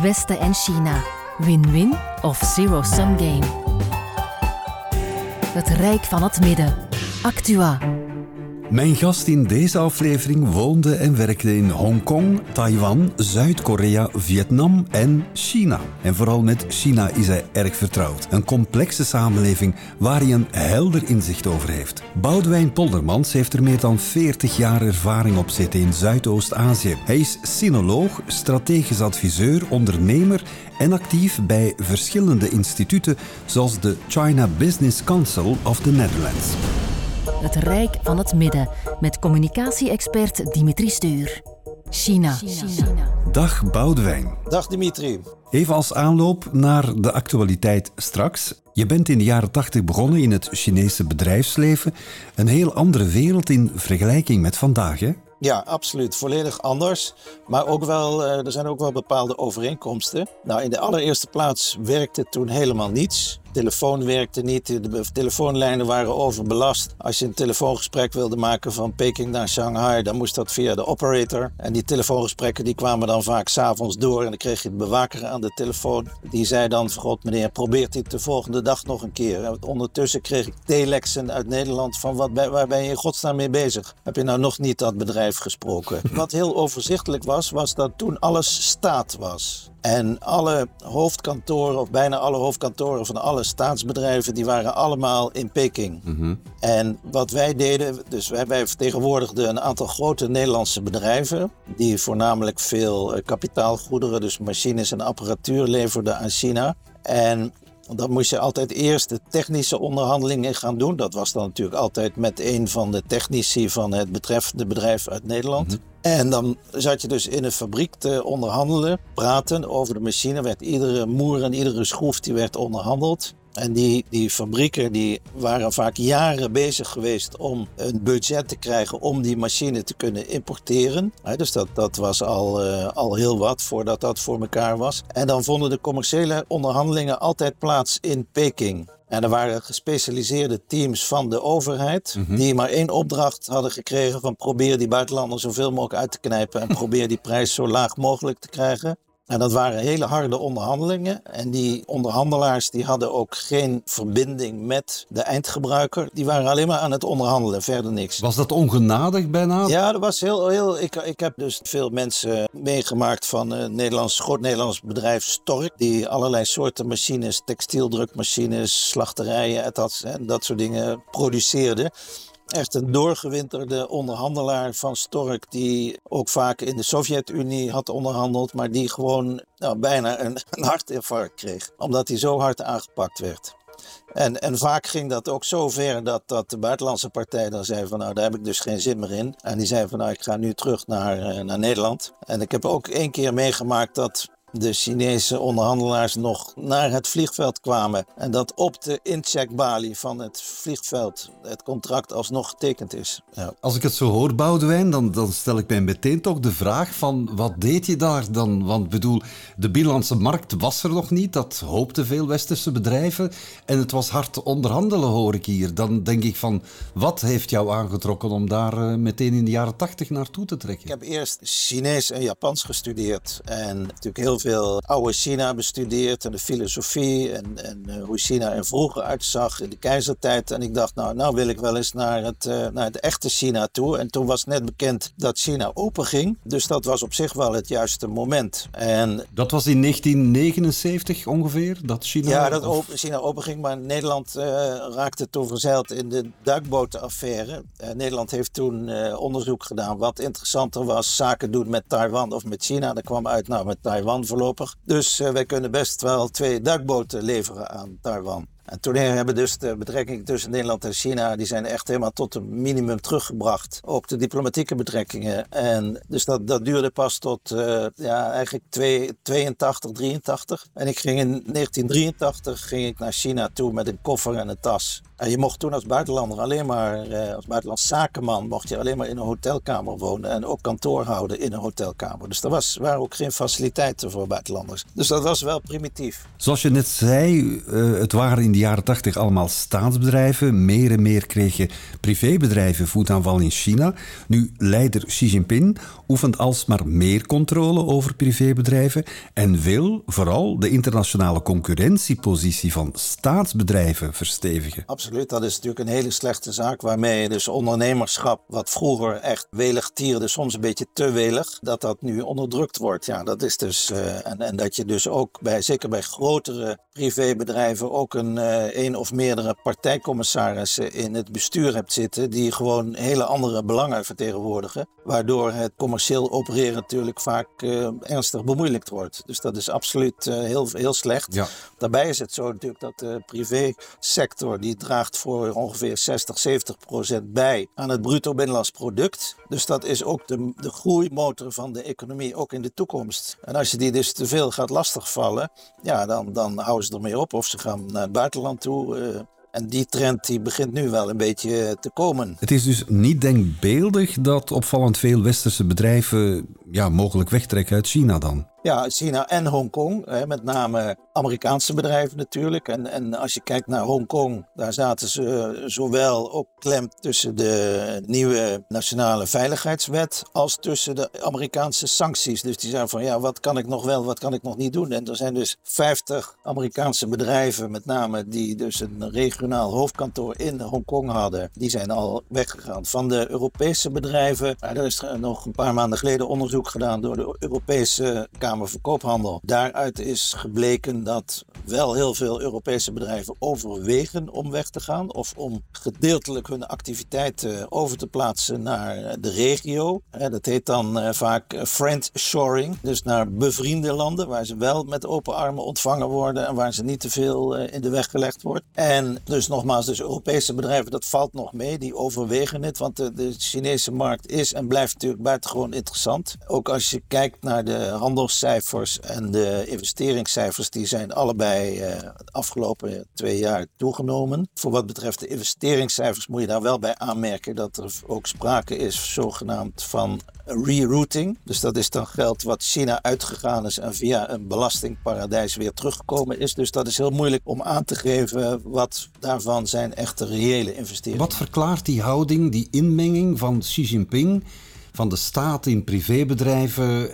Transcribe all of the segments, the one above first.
Westen en China. Win-win of zero-sum game. Het Rijk van het Midden. Actua. Mijn gast in deze aflevering woonde en werkte in Hongkong, Taiwan, Zuid-Korea, Vietnam en China. En vooral met China is hij erg vertrouwd. Een complexe samenleving waar hij een helder inzicht over heeft. Boudewijn Poldermans heeft er meer dan 40 jaar ervaring op zitten in Zuidoost-Azië. Hij is sinoloog, strategisch adviseur, ondernemer en actief bij verschillende instituten zoals de China Business Council of the Netherlands. Het Rijk van het Midden met communicatie-expert Dimitri Stuur. China. Dag Boudewijn. Dag Dimitri. Even als aanloop naar de actualiteit straks. Je bent in de jaren 80 begonnen in het Chinese bedrijfsleven. Een heel andere wereld in vergelijking met vandaag, hè? Ja, absoluut. Volledig anders. Maar ook wel, eh, er zijn ook wel bepaalde overeenkomsten. Nou, in de allereerste plaats werkte toen helemaal niets telefoon werkte niet, de telefoonlijnen waren overbelast. Als je een telefoongesprek wilde maken van Peking naar Shanghai, dan moest dat via de operator. En die telefoongesprekken die kwamen dan vaak s'avonds door en dan kreeg je de bewaker aan de telefoon. Die zei dan, god meneer, probeert dit de volgende dag nog een keer. ondertussen kreeg ik telexen uit Nederland van wat, waar ben je in godsnaam mee bezig? Heb je nou nog niet dat bedrijf gesproken? Wat heel overzichtelijk was, was dat toen alles staat was. En alle hoofdkantoren, of bijna alle hoofdkantoren van alle staatsbedrijven, die waren allemaal in Peking. Mhm. En wat wij deden, dus wij, wij vertegenwoordigden een aantal grote Nederlandse bedrijven, die voornamelijk veel eh, kapitaalgoederen, dus machines en apparatuur leverden aan China. En dan moest je altijd eerst de technische onderhandelingen gaan doen. Dat was dan natuurlijk altijd met een van de technici van het betreffende bedrijf uit Nederland. Mhm. En dan zat je dus in een fabriek te onderhandelen, praten over de machine. Werd iedere moer en iedere schroef die werd onderhandeld. En die, die fabrieken die waren vaak jaren bezig geweest om een budget te krijgen om die machine te kunnen importeren. dus dat, dat was al, uh, al heel wat voordat dat voor elkaar was. En dan vonden de commerciële onderhandelingen altijd plaats in Peking. En er waren gespecialiseerde teams van de overheid mhm. die maar één opdracht hadden gekregen van probeer die buitenlanders zoveel mogelijk uit te knijpen en probeer die prijs zo laag mogelijk te krijgen. En dat waren hele harde onderhandelingen. En die onderhandelaars die hadden ook geen verbinding met de eindgebruiker. Die waren alleen maar aan het onderhandelen, verder niks. Was dat ongenadig bijna? Ja, dat was heel... heel ik, ik heb dus veel mensen meegemaakt van een Nederlands, groot Nederlands bedrijf Stork. Die allerlei soorten machines, textieldrukmachines, slachterijen en dat, en dat soort dingen produceerden echt een doorgewinterde onderhandelaar van Stork, die ook vaak in de Sovjet-Unie had onderhandeld, maar die gewoon nou, bijna een, een hartinfarct kreeg, omdat hij zo hard aangepakt werd. En, en vaak ging dat ook zo ver dat, dat de buitenlandse partij dan zei van nou daar heb ik dus geen zin meer in. En die zei van nou ik ga nu terug naar, eh, naar Nederland. En ik heb ook één keer meegemaakt dat de Chinese onderhandelaars nog naar het vliegveld kwamen. En dat op de incheckbalie van het vliegveld het contract alsnog getekend is. Ja. Als ik het zo hoor, Boudewijn, dan, dan stel ik mij meteen toch de vraag van wat deed je daar dan? Want bedoel, de binnenlandse markt was er nog niet. Dat hoopten veel westerse bedrijven. En het was hard onderhandelen, hoor ik hier. Dan denk ik van, wat heeft jou aangetrokken om daar eh, meteen in de jaren tachtig naartoe te trekken? Ik heb eerst Chinees en Japans gestudeerd. En natuurlijk heel veel veel oude China bestudeerd en de filosofie en, en uh, hoe China er vroeger uitzag in de keizertijd. En ik dacht, nou, nou wil ik wel eens naar het, uh, naar het echte China toe. En toen was net bekend dat China open ging. Dus dat was op zich wel het juiste moment. En, dat was in 1979 ongeveer, dat China... Ja, dat open, China open ging, maar Nederland uh, raakte toen verzeild in de duikbotenaffaire. Nederland heeft toen onderzoek gedaan wat interessanter was, zaken doen met Taiwan of met China. Dat kwam uit, nou, met Taiwan dus uh, wij kunnen best wel twee duikboten leveren aan Taiwan. En toen hebben dus de betrekkingen tussen Nederland en China, die zijn echt helemaal tot een minimum teruggebracht. Ook de diplomatieke betrekkingen. En dus dat, dat duurde pas tot uh, ja, eigenlijk 82, 83. En ik ging in 1983 ging ik naar China toe met een koffer en een tas. Je mocht toen als buitenlander alleen maar, uh, als buitenlands zakenman, mocht je alleen maar in een hotelkamer wonen. En ook kantoor houden in een hotelkamer. Dus er was, waren ook geen faciliteiten voor buitenlanders. Dus dat was wel primitief. Zoals je net zei, uh, het waren in de jaren tachtig allemaal staatsbedrijven. Meer en meer kreeg je privébedrijven voetaanval in China. Nu, leider Xi Jinping oefent alsmaar meer controle over privébedrijven en wil vooral de internationale concurrentiepositie van staatsbedrijven verstevigen. Absoluut, dat is natuurlijk een hele slechte zaak waarmee dus ondernemerschap, wat vroeger echt welig tierde, soms een beetje te welig, dat dat nu onderdrukt wordt. Ja, dat is dus, uh, en, en dat je dus ook bij, zeker bij grotere privébedrijven, ook een uh, een of meerdere partijcommissarissen in het bestuur hebt zitten die gewoon hele andere belangen vertegenwoordigen, waardoor het commercieel opereren natuurlijk vaak uh, ernstig bemoeilijkt wordt. Dus dat is absoluut heel, heel slecht. Ja. Daarbij is het zo natuurlijk dat de privésector die voor ongeveer 60, 70 procent bij aan het bruto binnenlands product. Dus dat is ook de, de groeimotor van de economie, ook in de toekomst. En als je die dus te veel gaat lastigvallen, ja, dan, dan houden ze ermee op of ze gaan naar het buitenland toe. Uh, en die trend die begint nu wel een beetje te komen. Het is dus niet denkbeeldig dat opvallend veel westerse bedrijven ja, mogelijk wegtrekken uit China dan? Ja, China en Hongkong. Met name Amerikaanse bedrijven natuurlijk. En, en als je kijkt naar Hongkong, daar zaten ze zowel ook klem tussen de nieuwe nationale veiligheidswet als tussen de Amerikaanse sancties. Dus die zijn van ja, wat kan ik nog wel, wat kan ik nog niet doen? En er zijn dus 50 Amerikaanse bedrijven, met name die dus een regionaal hoofdkantoor in Hongkong hadden, die zijn al weggegaan. Van de Europese bedrijven, er is nog een paar maanden geleden onderzoek gedaan door de Europese Kamer Verkoophandel. Daaruit is gebleken dat wel heel veel Europese bedrijven overwegen om weg te gaan of om gedeeltelijk hun activiteiten over te plaatsen naar de regio. Dat heet dan eh, vaak friendshoring, dus naar bevriende landen waar ze wel met open armen ontvangen worden en waar ze niet te veel eh, in de weg gelegd wordt. En dus nogmaals, dus Europese bedrijven, dat valt nog mee, die overwegen het, want de, de Chinese markt is en blijft natuurlijk buitengewoon interessant. Ook als je kijkt naar de handels cijfers en de investeringscijfers die zijn allebei uh, de afgelopen twee jaar toegenomen. Voor wat betreft de investeringscijfers moet je daar wel bij aanmerken dat er ook sprake is zogenaamd van rerouting. Dus dat is dan geld wat China uitgegaan is en via een belastingparadijs weer teruggekomen is. Dus dat is heel moeilijk om aan te geven wat daarvan zijn echte reële investeringen. Wat verklaart die houding, die inmenging van Xi Jinping, van de staat in privébedrijven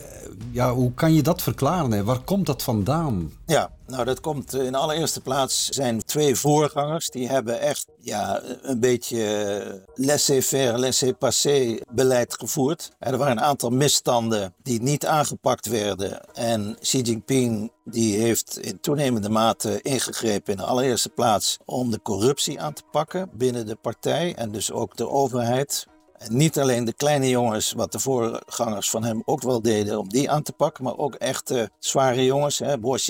ja, hoe kan je dat verklaren? Waar komt dat vandaan? Ja, nou dat komt in allereerste plaats zijn twee voorgangers. Die hebben echt ja, een beetje laissez-faire, laissez-passer beleid gevoerd. Er waren een aantal misstanden die niet aangepakt werden. En Xi Jinping die heeft in toenemende mate ingegrepen in de allereerste plaats om de corruptie aan te pakken binnen de partij en dus ook de overheid niet alleen de kleine jongens, wat de voorgangers van hem ook wel deden, om die aan te pakken, maar ook echt zware jongens. Hè. Bo is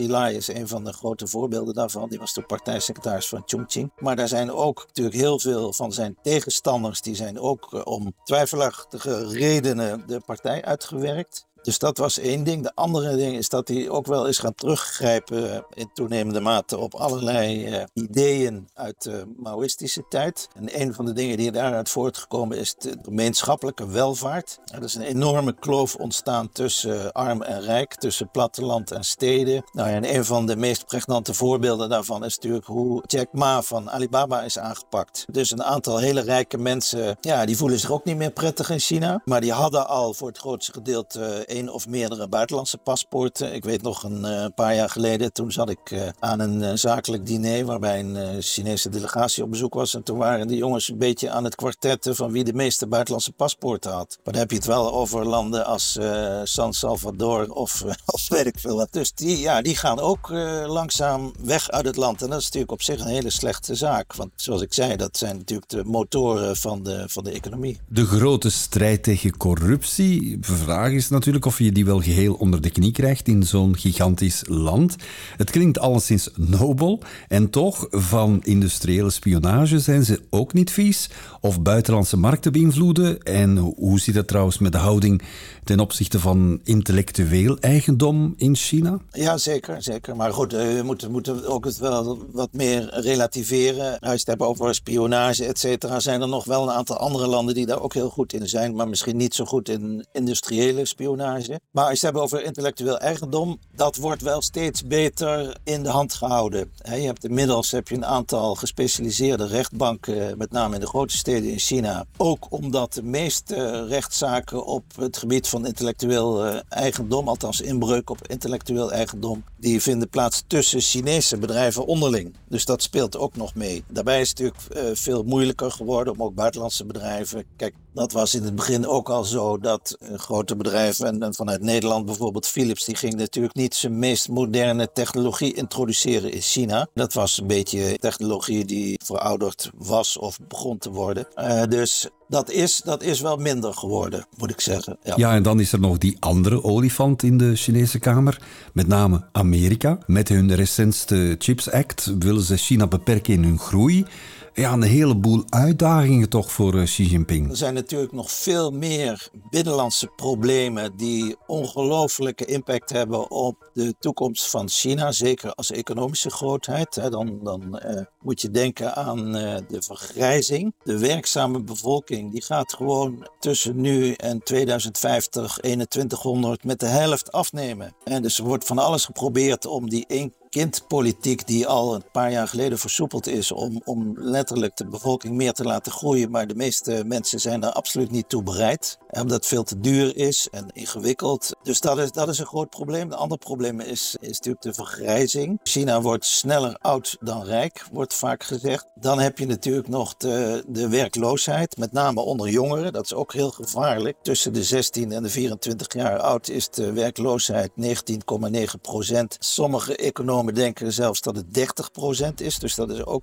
een van de grote voorbeelden daarvan. Die was de partijsecretaris van Chongqing. Maar daar zijn ook natuurlijk heel veel van zijn tegenstanders, die zijn ook eh, om twijfelachtige redenen de partij uitgewerkt. Dus dat was één ding. De andere ding is dat hij ook wel is gaan teruggrijpen in toenemende mate op allerlei uh, ideeën uit de Maoïstische tijd. En een van de dingen die daaruit voortgekomen is de gemeenschappelijke welvaart. Er is een enorme kloof ontstaan tussen arm en rijk, tussen platteland en steden. Nou, en een van de meest pregnante voorbeelden daarvan is natuurlijk hoe Jack Ma van Alibaba is aangepakt. Dus een aantal hele rijke mensen, ja, die voelen zich ook niet meer prettig in China. Maar die hadden al voor het grootste gedeelte één of meerdere buitenlandse paspoorten. Ik weet nog een uh, paar jaar geleden, toen zat ik uh, aan een uh, zakelijk diner waarbij een Chinese delegatie op bezoek was. En toen waren die jongens een beetje aan het kwartetten van wie de meeste buitenlandse paspoorten had. Maar dan heb je het wel over landen als San Salvador of, of weet ik veel wat. Dus die, ja, die gaan ook langzaam weg uit het land. En dat is natuurlijk op zich een hele slechte zaak. Want zoals ik zei, dat zijn natuurlijk de motoren van de, van de economie. De grote strijd tegen corruptie. De vraag is natuurlijk of je die wel geheel onder de knie krijgt in zo'n gigantisch land. Het klinkt alleszins nobel en toch, van industriële spionage zijn ze ook niet vies of buitenlandse markten beïnvloeden. En hoe zit het trouwens met de houding ten opzichte van intellectueel eigendom in China? Ja, zeker. zeker. Maar goed, eh, we moeten, moeten ook het wel wat meer relativeren. Als je het hebt over spionage, et cetera, zijn er nog wel een aantal andere landen die daar ook heel goed in zijn, maar misschien niet zo goed in industriële spionage. Maar als je het hebt over intellectueel eigendom, dat wordt wel steeds beter in de hand gehouden. je hebt inmiddels heb je een aantal gespecialiseerde rechtbanken, met name in de grote steden in China. Ook omdat de meeste rechtszaken op het gebied van intellectueel eh, eigendom, althans inbreuk op intellectueel eigendom, die vinden plaats tussen Chinese bedrijven onderling. Dus dat speelt ook nog mee. Daarbij is het natuurlijk eh, veel moeilijker geworden om ook buitenlandse bedrijven. Kijk, dat was in het begin ook al zo dat grote bedrijven, en, vanuit Nederland bijvoorbeeld Philips, die ging natuurlijk niet zijn meest moderne technologie introduceren in China. Dat was een beetje technologie die verouderd was of begon te worden. Uh, dus dat is, dat is wel minder geworden, moet ik zeggen. Ja. ja, en dan is er nog die andere olifant in de Chinese Kamer, met name Amerika. Met hun recentste Chips Act willen ze China beperken in hun groei ja, een heleboel uitdagingen toch voor eh, Xi Jinping. Er zijn natuurlijk nog veel meer binnenlandse problemen die ongelooflijke impact hebben op de toekomst van China, zeker als economische grootheid. Dan, dan uh, moet je denken aan uh, de vergrijzing. De werkzame bevolking die gaat gewoon tussen nu en 2050, 2100 met de helft afnemen. En dus er wordt van alles geprobeerd om die 1 kindpolitiek die al een paar jaar geleden versoepeld is om, om letterlijk de bevolking meer te laten groeien. Maar de meeste mensen zijn daar absoluut niet toe bereid. Omdat het veel te duur is en ingewikkeld. Dus dat is, dat is een groot probleem. De andere probleem is, is natuurlijk de vergrijzing. China wordt sneller oud dan rijk, wordt vaak gezegd. Dan heb je natuurlijk nog de, de werkloosheid, met name onder jongeren. Dat is ook heel gevaarlijk. Tussen de 16 en de 24 jaar oud is de werkloosheid 19,9 procent. Sommige economen economen denken zelfs dat het 30% is. Dus dat is ook,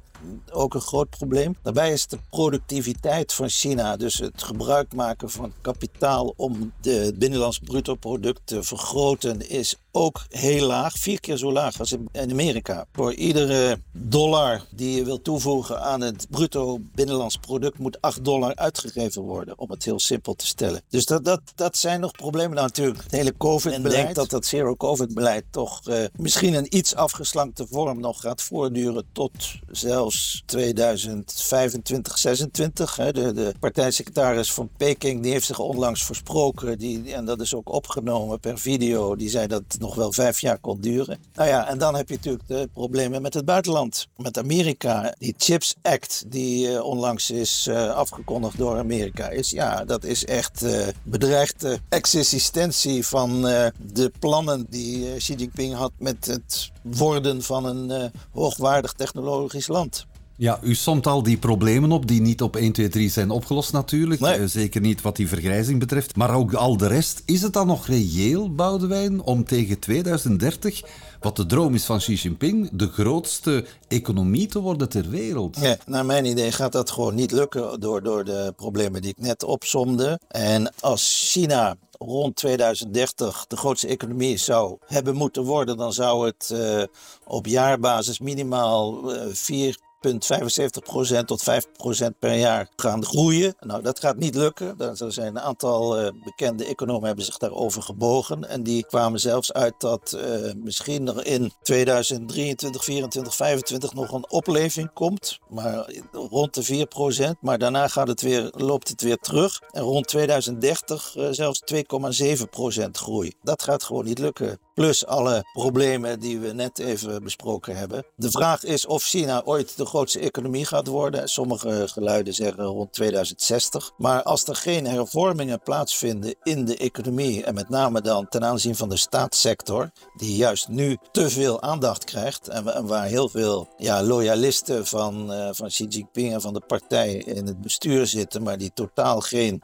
ook een groot probleem. Daarbij is de productiviteit van China, dus het gebruik maken van kapitaal om de binnenlands bruto product te vergroten, is ook heel laag. Vier keer zo laag als in Amerika. Voor iedere dollar die je wil toevoegen aan het bruto binnenlands product moet 8 dollar uitgegeven worden. Om het heel simpel te stellen. Dus dat, dat, dat zijn nog problemen. Nou, natuurlijk, het hele COVID-beleid. En denk dat dat zero-COVID-beleid toch uh, misschien een iets afgeslankte vorm nog gaat voortduren tot zelfs 2025, 26. De, de partijsecretaris van Peking die heeft zich onlangs versproken. Die, en dat is ook opgenomen per video. Die zei dat nog wel vijf jaar kon duren. Nou ja, en dan heb je natuurlijk de problemen met het buitenland. Met Amerika. Die Chips Act die uh, onlangs is uh, afgekondigd door Amerika. Is, ja, dat is echt uh, bedreigde existentie van de plannen die Xi Jinping had met het worden van een hoogwaardig technologisch land. Ja, u somt al die problemen op die niet op 1, 2, 3 zijn opgelost natuurlijk. Nee. Uh, zeker niet wat die vergrijzing betreft. Maar ook al de rest. Is het dan nog reëel, Boudewijn, om tegen 2030, wat de droom is van Xi Jinping, de grootste economie te worden ter wereld? Ja, naar mijn idee gaat dat gewoon niet lukken door, door de problemen die ik net opsomde. En als China rond 2030 de grootste economie zou hebben moeten worden, dan zou het uh, op jaarbasis minimaal uh, 4 0,75% tot 5% per jaar gaan groeien. Nou, dat gaat niet lukken. Er zijn een aantal uh, bekende economen hebben zich daarover gebogen. En die kwamen zelfs uit dat uh, misschien in 2023, 2024, 2025 nog een opleving komt. Maar rond de 4%. Maar daarna gaat het weer, loopt het weer terug. En rond 2030 uh, zelfs 2,7% groei. Dat gaat gewoon niet lukken. Plus alle problemen die we net even besproken hebben. De vraag is of China ooit de grootste economie gaat worden. Sommige geluiden zeggen rond 2060. Maar als er geen hervormingen plaatsvinden in de economie. En met name dan ten aanzien van de staatssector. Die juist nu te veel aandacht krijgt. En waar heel veel ja, loyalisten van, uh, van Xi Jinping en van de partij in het bestuur zitten. Maar die totaal geen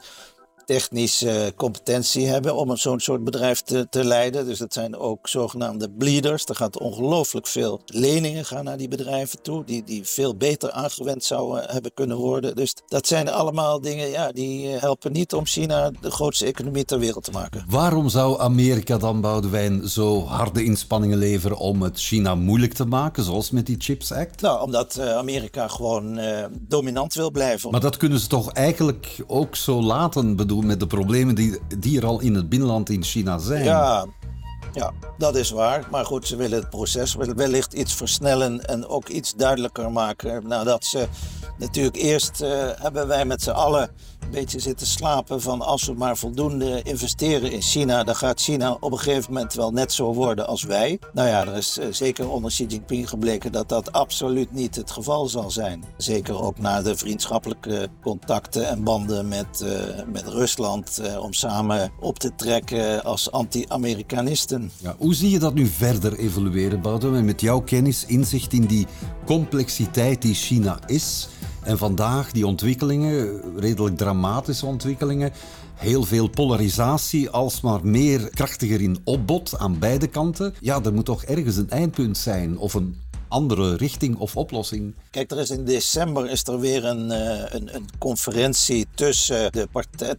technische competentie hebben om zo'n soort bedrijf te, te leiden. Dus dat zijn ook zogenaamde bleeders. Er gaat ongelooflijk veel leningen gaan naar die bedrijven toe, die, die veel beter aangewend zouden hebben kunnen worden. Dus dat zijn allemaal dingen ja, die eh, helpen niet om China de grootste economie ter wereld te maken. Waarom zou Amerika dan, Boudewijn, zo harde inspanningen leveren om het China moeilijk te maken, zoals met die Chips Act? Nou, omdat uh, Amerika gewoon uh, dominant wil blijven. Maar dat kunnen ze toch eigenlijk ook zo laten, bedoel met de problemen die, die er al in het binnenland in China zijn. Ja, Ja, dat is waar. Maar goed, ze willen het proces wellicht iets versnellen en ook iets duidelijker maken. Nadat ze natuurlijk eerst uh, hebben wij met z'n allen een beetje zitten slapen van als we maar voldoende investeren in China, dan gaat China op een gegeven moment wel net zo worden als wij. Nou ja, er is uh, zeker onder Xi Jinping gebleken dat dat absoluut niet het geval zal zijn. Zeker ook na de vriendschappelijke contacten en banden met, uh, met Rusland om samen op te trekken als anti-Amerikanisten. Ja, hoe zie je dat nu verder evolueren, Boudewijn, met jouw kennis, inzicht in die complexiteit die China is? En vandaag die ontwikkelingen, redelijk dramatische ontwikkelingen, heel veel polarisatie, alsmaar meer krachtiger in opbod aan beide kanten. Ja, er moet toch ergens een eindpunt zijn of een andere richting of oplossing? Kijk, er is in december is er weer een, uh, een, een, conferentie tussen de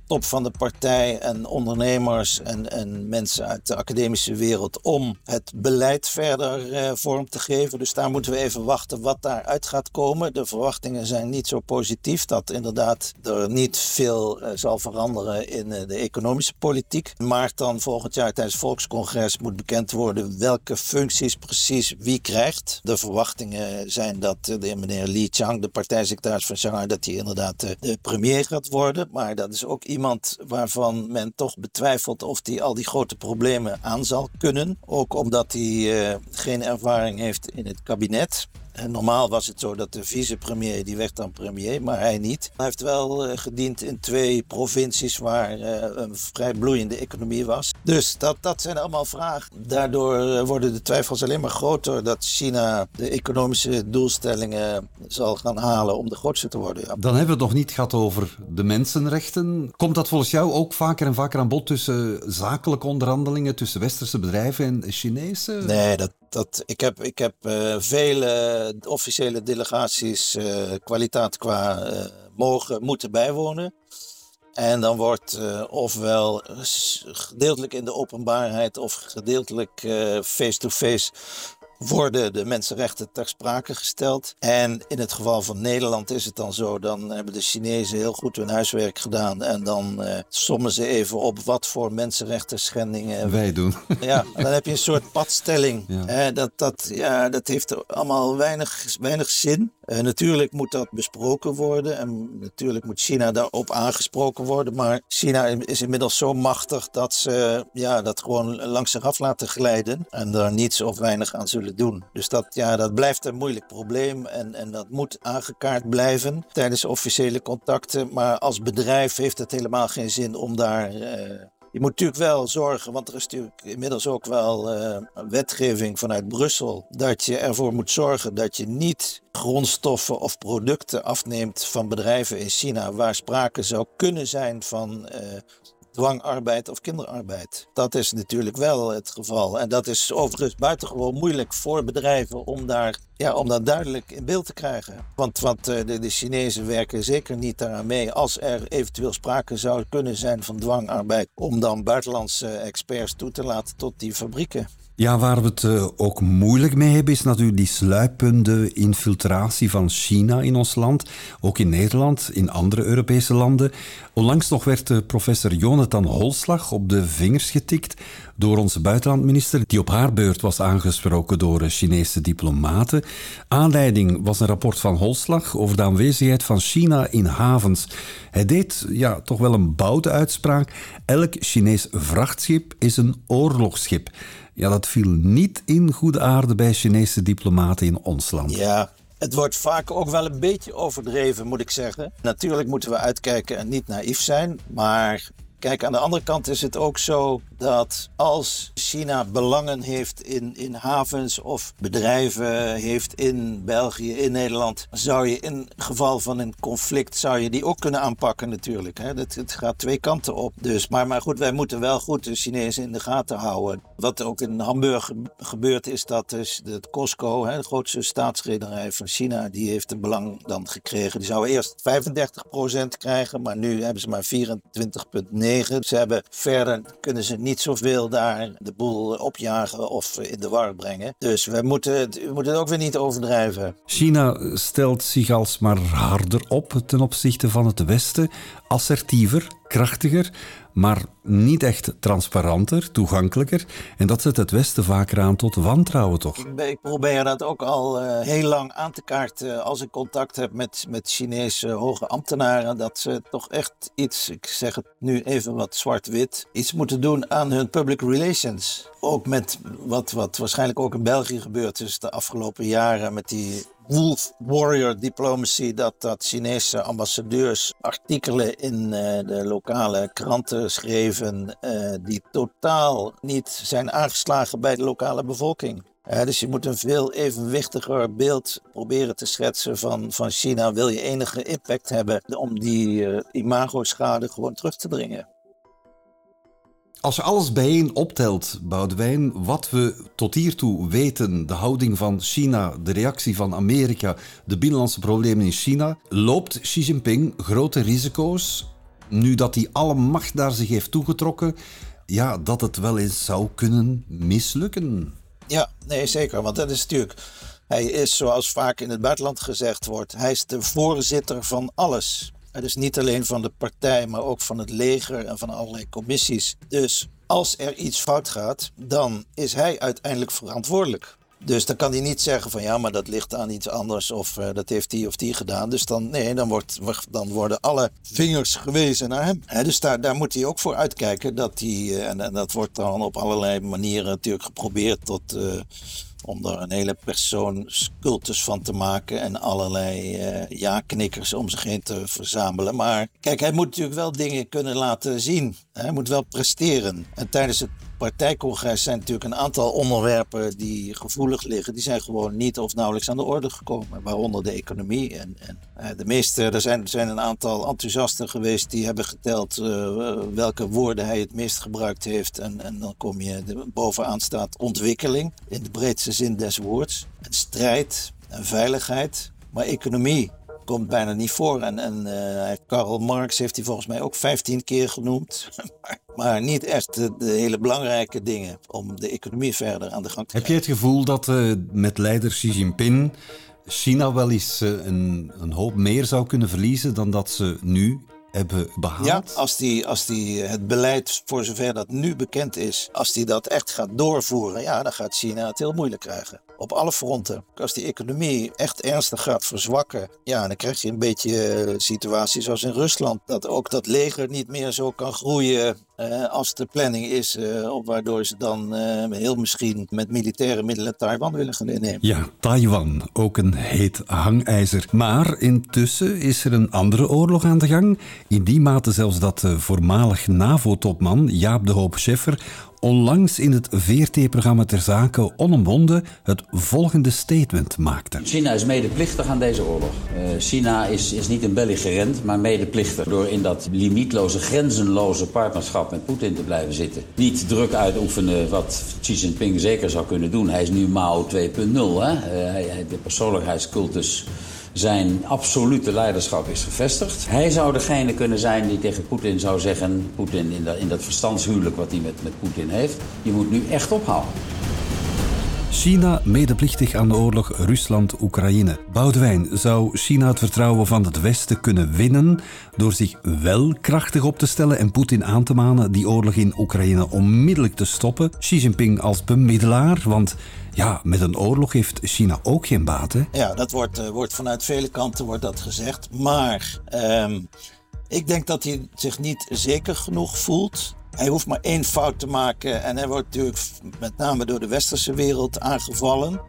top van de partij en ondernemers en, en, mensen uit de academische wereld om het beleid verder uh, vorm te geven. Dus daar moeten we even wachten wat daaruit gaat komen. De verwachtingen zijn niet zo positief dat inderdaad er niet veel uh, zal veranderen in de economische politiek. Maar dan volgend jaar tijdens het Volkscongres moet bekend worden welke functies precies wie krijgt. Verwachtingen zijn dat de meneer Li Chang, de partijsecretaris van Shanghai, dat hij inderdaad eh, de premier gaat worden. Maar dat is ook iemand waarvan men toch betwijfelt of hij al die grote problemen aan zal kunnen. Ook omdat hij uh, geen ervaring heeft in het kabinet. En normaal was het zo dat de vicepremier, die werd dan premier, maar hij niet. Hij heeft wel uh, gediend in twee provincies waar uh, een vrij bloeiende economie was. Dus dat, dat zijn allemaal vragen. Daardoor uh, worden de twijfels alleen maar groter dat China de economische doelstellingen zal gaan halen om de grootste te worden. Ja. Dan hebben we het nog niet gehad over de mensenrechten. Komt dat volgens jou ook vaker en vaker aan bod tussen zakelijke onderhandelingen tussen westerse bedrijven en Chinese? Nee, dat, dat, ik heb, ik heb uh, vele officiële delegaties uh, kwaliteit qua uh, mogen moeten bijwonen. En dan wordt ofwel gedeeltelijk in de openbaarheid of gedeeltelijk face-to-face worden de mensenrechten ter sprake gesteld. En in het geval van Nederland is het dan zo, dan hebben de Chinezen heel goed hun huiswerk gedaan en dan uh, sommen ze even op wat voor mensenrechten schendingen wij doen. Ja, dan heb je een soort padstelling. Ja. Eh, dat, dat, ja, dat heeft allemaal weinig, weinig zin. Uh, natuurlijk moet dat besproken worden en natuurlijk moet China daarop aangesproken worden, maar China is inmiddels zo machtig dat ze ja, dat gewoon langs zich af laten glijden en daar niets of weinig aan zullen doen. Dus dat, ja, dat blijft een moeilijk probleem en, en dat moet aangekaart blijven tijdens officiële contacten. Maar als bedrijf heeft het helemaal geen zin om daar. Uh, je moet natuurlijk wel zorgen, want er is natuurlijk inmiddels ook wel uh, wetgeving vanuit Brussel, dat je ervoor moet zorgen dat je niet grondstoffen of producten afneemt van bedrijven in China waar sprake zou kunnen zijn van uh, dwangarbeid of kinderarbeid. Dat is natuurlijk wel het geval. En dat is overigens buitengewoon moeilijk voor bedrijven om, daar, ja, om dat duidelijk in beeld te krijgen. Want, want de, de Chinezen werken zeker niet daaraan mee als er eventueel sprake zou kunnen zijn van dwangarbeid. Om dan buitenlandse experts toe te laten tot die fabrieken. Ja, waar we het uh, ook moeilijk mee hebben, is natuurlijk die sluipende infiltratie van China in ons land. Ook in Nederland, in andere Europese landen. Onlangs nog werd uh, professor Jonathan Holslag op de vingers getikt door onze buitenlandminister, die op haar beurt was aangesproken door uh, Chinese diplomaten. Aanleiding was een rapport van Holslag over de aanwezigheid van China in havens. Hij deed ja, toch wel een boute uitspraak. Elk Chinees vrachtschip is een oorlogsschip. Ja, dat viel niet in goede aarde bij Chinese diplomaten in ons land. Ja, het wordt vaak ook wel een beetje overdreven, moet ik zeggen. Natuurlijk moeten we uitkijken en niet naïef zijn, maar Kijk, aan de andere kant is het ook zo dat als China belangen heeft in, in havens of bedrijven heeft in België, in Nederland, zou je in geval van een conflict, zou je die ook kunnen aanpakken natuurlijk. Hè? Dat, het gaat twee kanten op. Dus, maar, maar goed, wij moeten wel goed de Chinezen in de gaten houden. Wat ook in Hamburg gebeurt is dat dus het Costco, hè, de grootste staatsrederij van China, die heeft een belang dan gekregen. Die zou eerst 35% krijgen, maar nu hebben ze maar 24,9%. Ze hebben verder kunnen ze niet zoveel daar de boel opjagen of in de war brengen. Dus we moeten, we moeten het ook weer niet overdrijven. China stelt zich alsmaar harder op ten opzichte van het Westen, assertiever, krachtiger. Maar niet echt transparanter, toegankelijker. En dat zet het Westen vaker aan tot wantrouwen, toch? Ik, probeer dat ook al uh, heel lang aan te kaarten als ik contact heb met, met Chinese hoge ambtenaren. Dat ze toch echt iets, ik zeg het nu even wat zwart-wit, iets moeten doen aan hun public relations. Ook met wat, wat waarschijnlijk ook in België gebeurd is de afgelopen jaren met die wolf warrior diplomacy, dat, dat Chinese ambassadeurs artikelen in uh, de lokale kranten schreven uh, die totaal niet zijn aangeslagen bij de lokale bevolking. Uh, dus je moet een veel evenwichtiger beeld proberen te schetsen van, van China. Wil je enige impact hebben om die imago-schade gewoon terug te dringen. Als je alles bijeen optelt, Boudewijn, wat we tot hiertoe weten, de houding van China, de reactie van Amerika, de binnenlandse problemen in China, loopt Xi Jinping grote risico's, nu dat hij alle macht naar zich heeft toegetrokken, ja, dat het wel eens zou kunnen mislukken. Ja, nee, zeker. Want dat is natuurlijk. Hij is, zoals vaak in het buitenland gezegd wordt, hij is de voorzitter van alles. Dus niet alleen van de partij, maar ook van het leger en van allerlei commissies. Dus als er iets fout gaat, dan is hij uiteindelijk verantwoordelijk. Dus dan kan hij niet zeggen van ja, maar dat ligt aan iets anders of uh, dat heeft die of die gedaan. Dus dan, nee, dan, wordt, dan worden alle vingers gewezen naar hem. dus daar, daar moet hij ook voor uitkijken dat hij, uh, en, dat wordt dan op allerlei manieren natuurlijk geprobeerd tot, uh, om er een hele persoon cultus van te maken en allerlei uh, ja-knikkers om zich heen te verzamelen. Maar kijk, hij moet natuurlijk wel dingen kunnen laten zien. Hij moet wel presteren. En tijdens het partijcongres zijn natuurlijk een aantal onderwerpen die gevoelig liggen. Die zijn gewoon niet of nauwelijks aan de orde gekomen. Waaronder de economie. En, en uh, de meeste, er zijn, zijn een aantal enthousiasten geweest die hebben geteld uh, welke woorden hij het meest gebruikt heeft. En, en dan kom je, bovenaan staat ontwikkeling in de breedste zin des woords. En strijd en veiligheid. Maar economie komt bijna niet voor. En, en uh, Karl Marx heeft hij volgens mij ook 15 keer genoemd. maar niet echt de, de, hele belangrijke dingen om de economie verder aan de gang te krijgen. Heb je het gevoel dat uh, met leider Xi Jinping China wel eens uh, een, een hoop meer zou kunnen verliezen dan dat ze nu Ja, als die, als die het beleid, voor zover dat nu bekend is, als die dat echt gaat doorvoeren, ja, dan gaat China het heel moeilijk krijgen. Op alle fronten. Als die economie echt ernstig gaat verzwakken, ja, dan krijg je een beetje situaties zoals in Rusland. Dat ook dat leger niet meer zo kan groeien uh, als de planning is, uh, waardoor ze dan uh, heel misschien met militaire middelen Taiwan willen gaan innemen. Ja, Taiwan, ook een heet hangijzer. Maar intussen is er een andere oorlog aan de gang. In die mate zelfs dat voormalig NAVO-topman Jaap de Hoop Scheffer onlangs in het VRT-programma Ter Zake onomwonden het volgende statement maakte. China is medeplichtig aan deze oorlog. Uh, China is, is niet een belligerent, maar medeplichtig. Door in dat limietloze, grenzenloze partnerschap met Poetin te blijven zitten. Niet druk uitoefenen wat Xi Jinping zeker zou kunnen doen. Hij is nu Mao 2.0. Uh, de persoonlijkheidscultus zijn absolute leiderschap is gevestigd. Hij zou degene kunnen zijn die tegen Poetin zou zeggen... Poetin in, dat, in dat verstandshuwelijk wat hij met, met Poetin heeft... je moet nu echt ophouden. China medeplichtig aan de oorlog Rusland-Oekraïne. Boudewijn, zou China het vertrouwen van het Westen kunnen winnen door zich wel krachtig op te stellen en Poetin aan te manen die oorlog in Oekraïne onmiddellijk te stoppen? Xi Jinping als bemiddelaar, want ja, met een oorlog heeft China ook geen baat. Ja, dat wordt, uh, wordt vanuit vele kanten wordt dat gezegd. Maar um, ik denk dat hij zich niet zeker genoeg voelt hij hoeft maar één fout te maken en hij wordt natuurlijk met name door de westerse wereld aangevallen.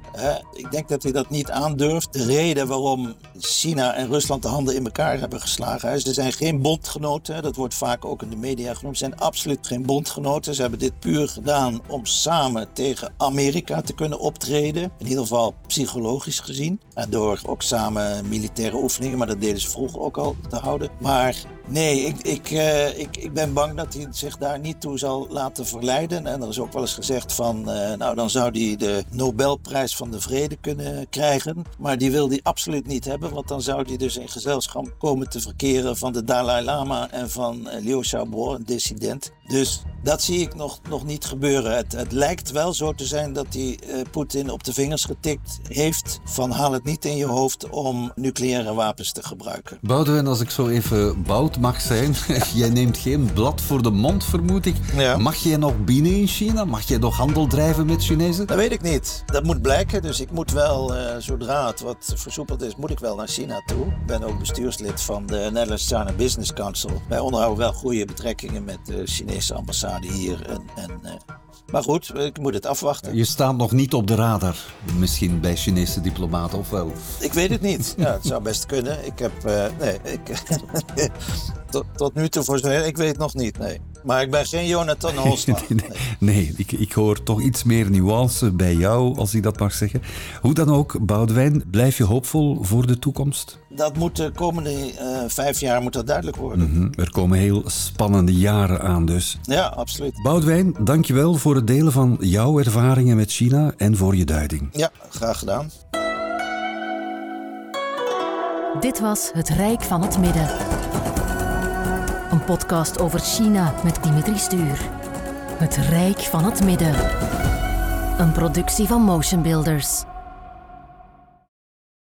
Ik denk dat hij dat niet aandurft. De reden waarom China en Rusland de handen in elkaar hebben geslagen is, ze zijn geen bondgenoten. Dat wordt vaak ook in de media genoemd. Ze zijn absoluut geen bondgenoten. Ze hebben dit puur gedaan om samen tegen Amerika te kunnen optreden. In ieder geval psychologisch gezien. En door ook samen militaire oefeningen, maar dat deden ze vroeger ook al te houden. Maar nee, ik, ik, uh, ik, ik ben bang dat hij zich daar niet toe zal laten verleiden. En er is ook wel eens gezegd van, uh, nou dan zou hij de Nobelprijs van de Vrede kunnen krijgen. Maar die wil hij absoluut niet hebben, want dan zou hij dus in gezelschap komen te verkeren van de Dalai Lama en van uh, Liu Xiaobo, een dissident. Dus dat zie ik nog, nog niet gebeuren. Het, het lijkt wel zo te zijn dat hij uh, Poetin op de vingers getikt heeft van haal het niet in je hoofd om nucleaire wapens te gebruiken. Boudewijn, als ik zo even bout mag zijn, jij neemt geen blad voor de mond vermoed ik. Ja. Mag jij nog binnen in China? Mag jij nog handel drijven met Chinezen? Dat weet ik niet. Dat moet blijken. Dus ik moet wel, uh, zodra het wat versoepeld is, moet ik wel naar China toe. Ik ben ook bestuurslid van de Netherlands China Business Council. Wij onderhouden wel goede betrekkingen met de Ambassade hier. En, en, uh, maar goed, ik moet het afwachten. Je staat nog niet op de radar, misschien bij Chinese diplomaten, of wel? Ik weet het niet. Ja, het zou best kunnen. Ik heb, uh, nee, ik, tot, tot, nu toe voor zover, ik weet het nog niet, nee. Maar ik ben geen Jonathan Holsma. nee, nee, nee ik, ik, hoor toch iets meer nuance bij jou, als ik dat mag zeggen. Hoe dan ook, Boudewijn, blijf je hoopvol voor de toekomst? Dat moet de komende uh, vijf jaar moet dat duidelijk worden. Mm -hmm. Er komen heel spannende jaren aan dus. Ja, absoluut. Boudewijn, dankjewel voor het delen van jouw ervaringen met China en voor je duiding. Ja, graag gedaan. Dit was Het Rijk van het Midden. Een podcast over China met Dimitri Stuur. Het Rijk van het Midden. Een productie van Motion Builders.